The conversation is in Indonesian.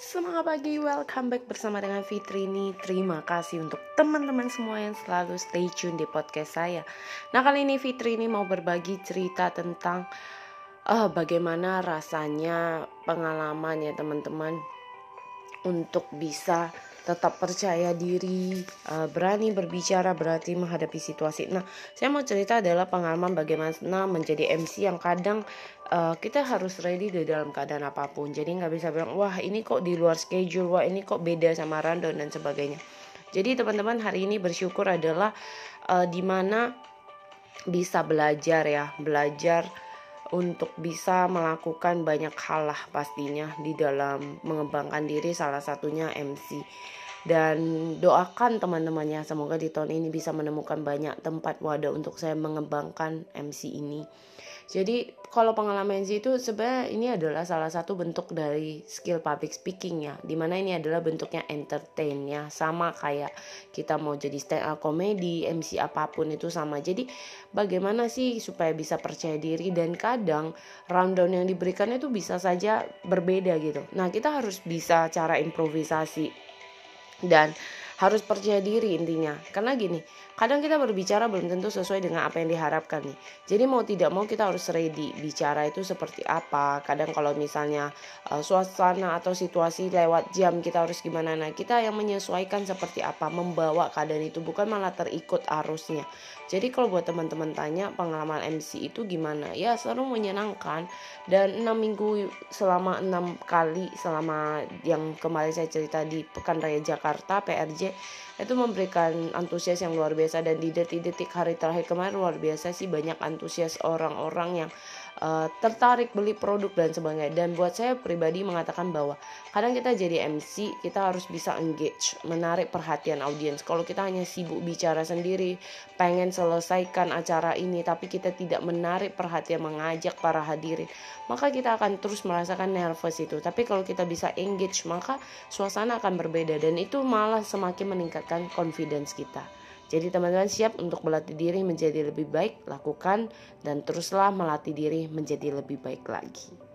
Semangat pagi, welcome back bersama dengan Fitri ini. Terima kasih untuk teman-teman semua yang selalu stay tune di podcast saya. Nah kali ini Fitri ini mau berbagi cerita tentang uh, bagaimana rasanya pengalaman ya teman-teman untuk bisa tetap percaya diri, uh, berani berbicara, berarti menghadapi situasi. Nah, saya mau cerita adalah pengalaman bagaimana menjadi MC yang kadang uh, kita harus ready di dalam keadaan apa pun. Jadi nggak bisa bilang, wah ini kok di luar schedule, wah ini kok beda sama random dan sebagainya. Jadi teman-teman hari ini bersyukur adalah uh, di mana bisa belajar ya, belajar untuk bisa melakukan banyak hal lah pastinya di dalam mengembangkan diri salah satunya MC dan doakan teman-temannya semoga di tahun ini bisa menemukan banyak tempat wadah untuk saya mengembangkan MC ini jadi kalau pengalaman MC itu sebenarnya ini adalah salah satu bentuk dari skill public speaking ya. Di mana ini adalah bentuknya entertain ya. Sama kayak kita mau jadi stand up comedy, MC apa pun itu sama. Jadi bagaimana sih supaya bisa percaya diri dan kadang rundown yang diberikan itu bisa saja berbeda gitu. Nah kita harus bisa cara improvisasi dan harus percaya diri intinya. Karena gini kadang kita berbicara belum tentu sesuai dengan apa yang diharapkan nih. Jadi mau tidak mau kita harus ready bicara itu seperti apa. Kadang kalau misalnya uh, suasana atau situasi lewat jam kita harus gimana. Nah kita yang menyesuaikan seperti apa membawa keadaan itu bukan malah terikut arusnya. Jadi kalau buat teman-teman tanya pengalaman MC itu gimana? Ya seru menyenangkan. Dan enam minggu selama enam kali selama yang kemarin saya cerita di Pekan Raya Jakarta PRJ itu memberikan antusias yang luar biasa dan di detik-detik hari terakhir kemarin luar biasa sih banyak antusias orang-orang yang uh, tertarik beli produk dan sebagainya. Dan buat saya pribadi mengatakan bahwa kadang kita jadi MC kita harus bisa engage menarik perhatian audiens. Kalau kita hanya sibuk bicara sendiri pengen selesaikan acara ini tapi kita tidak menarik perhatian mengajak para hadirin maka kita akan terus merasakan nervous itu. Tapi kalau kita bisa engage maka suasana akan berbeda. Dan itu malah semakin meningkatkan confidence kita jadi teman-teman siap untuk melatih diri menjadi lebih baik, lakukan dan teruslah melatih diri menjadi lebih baik lagi.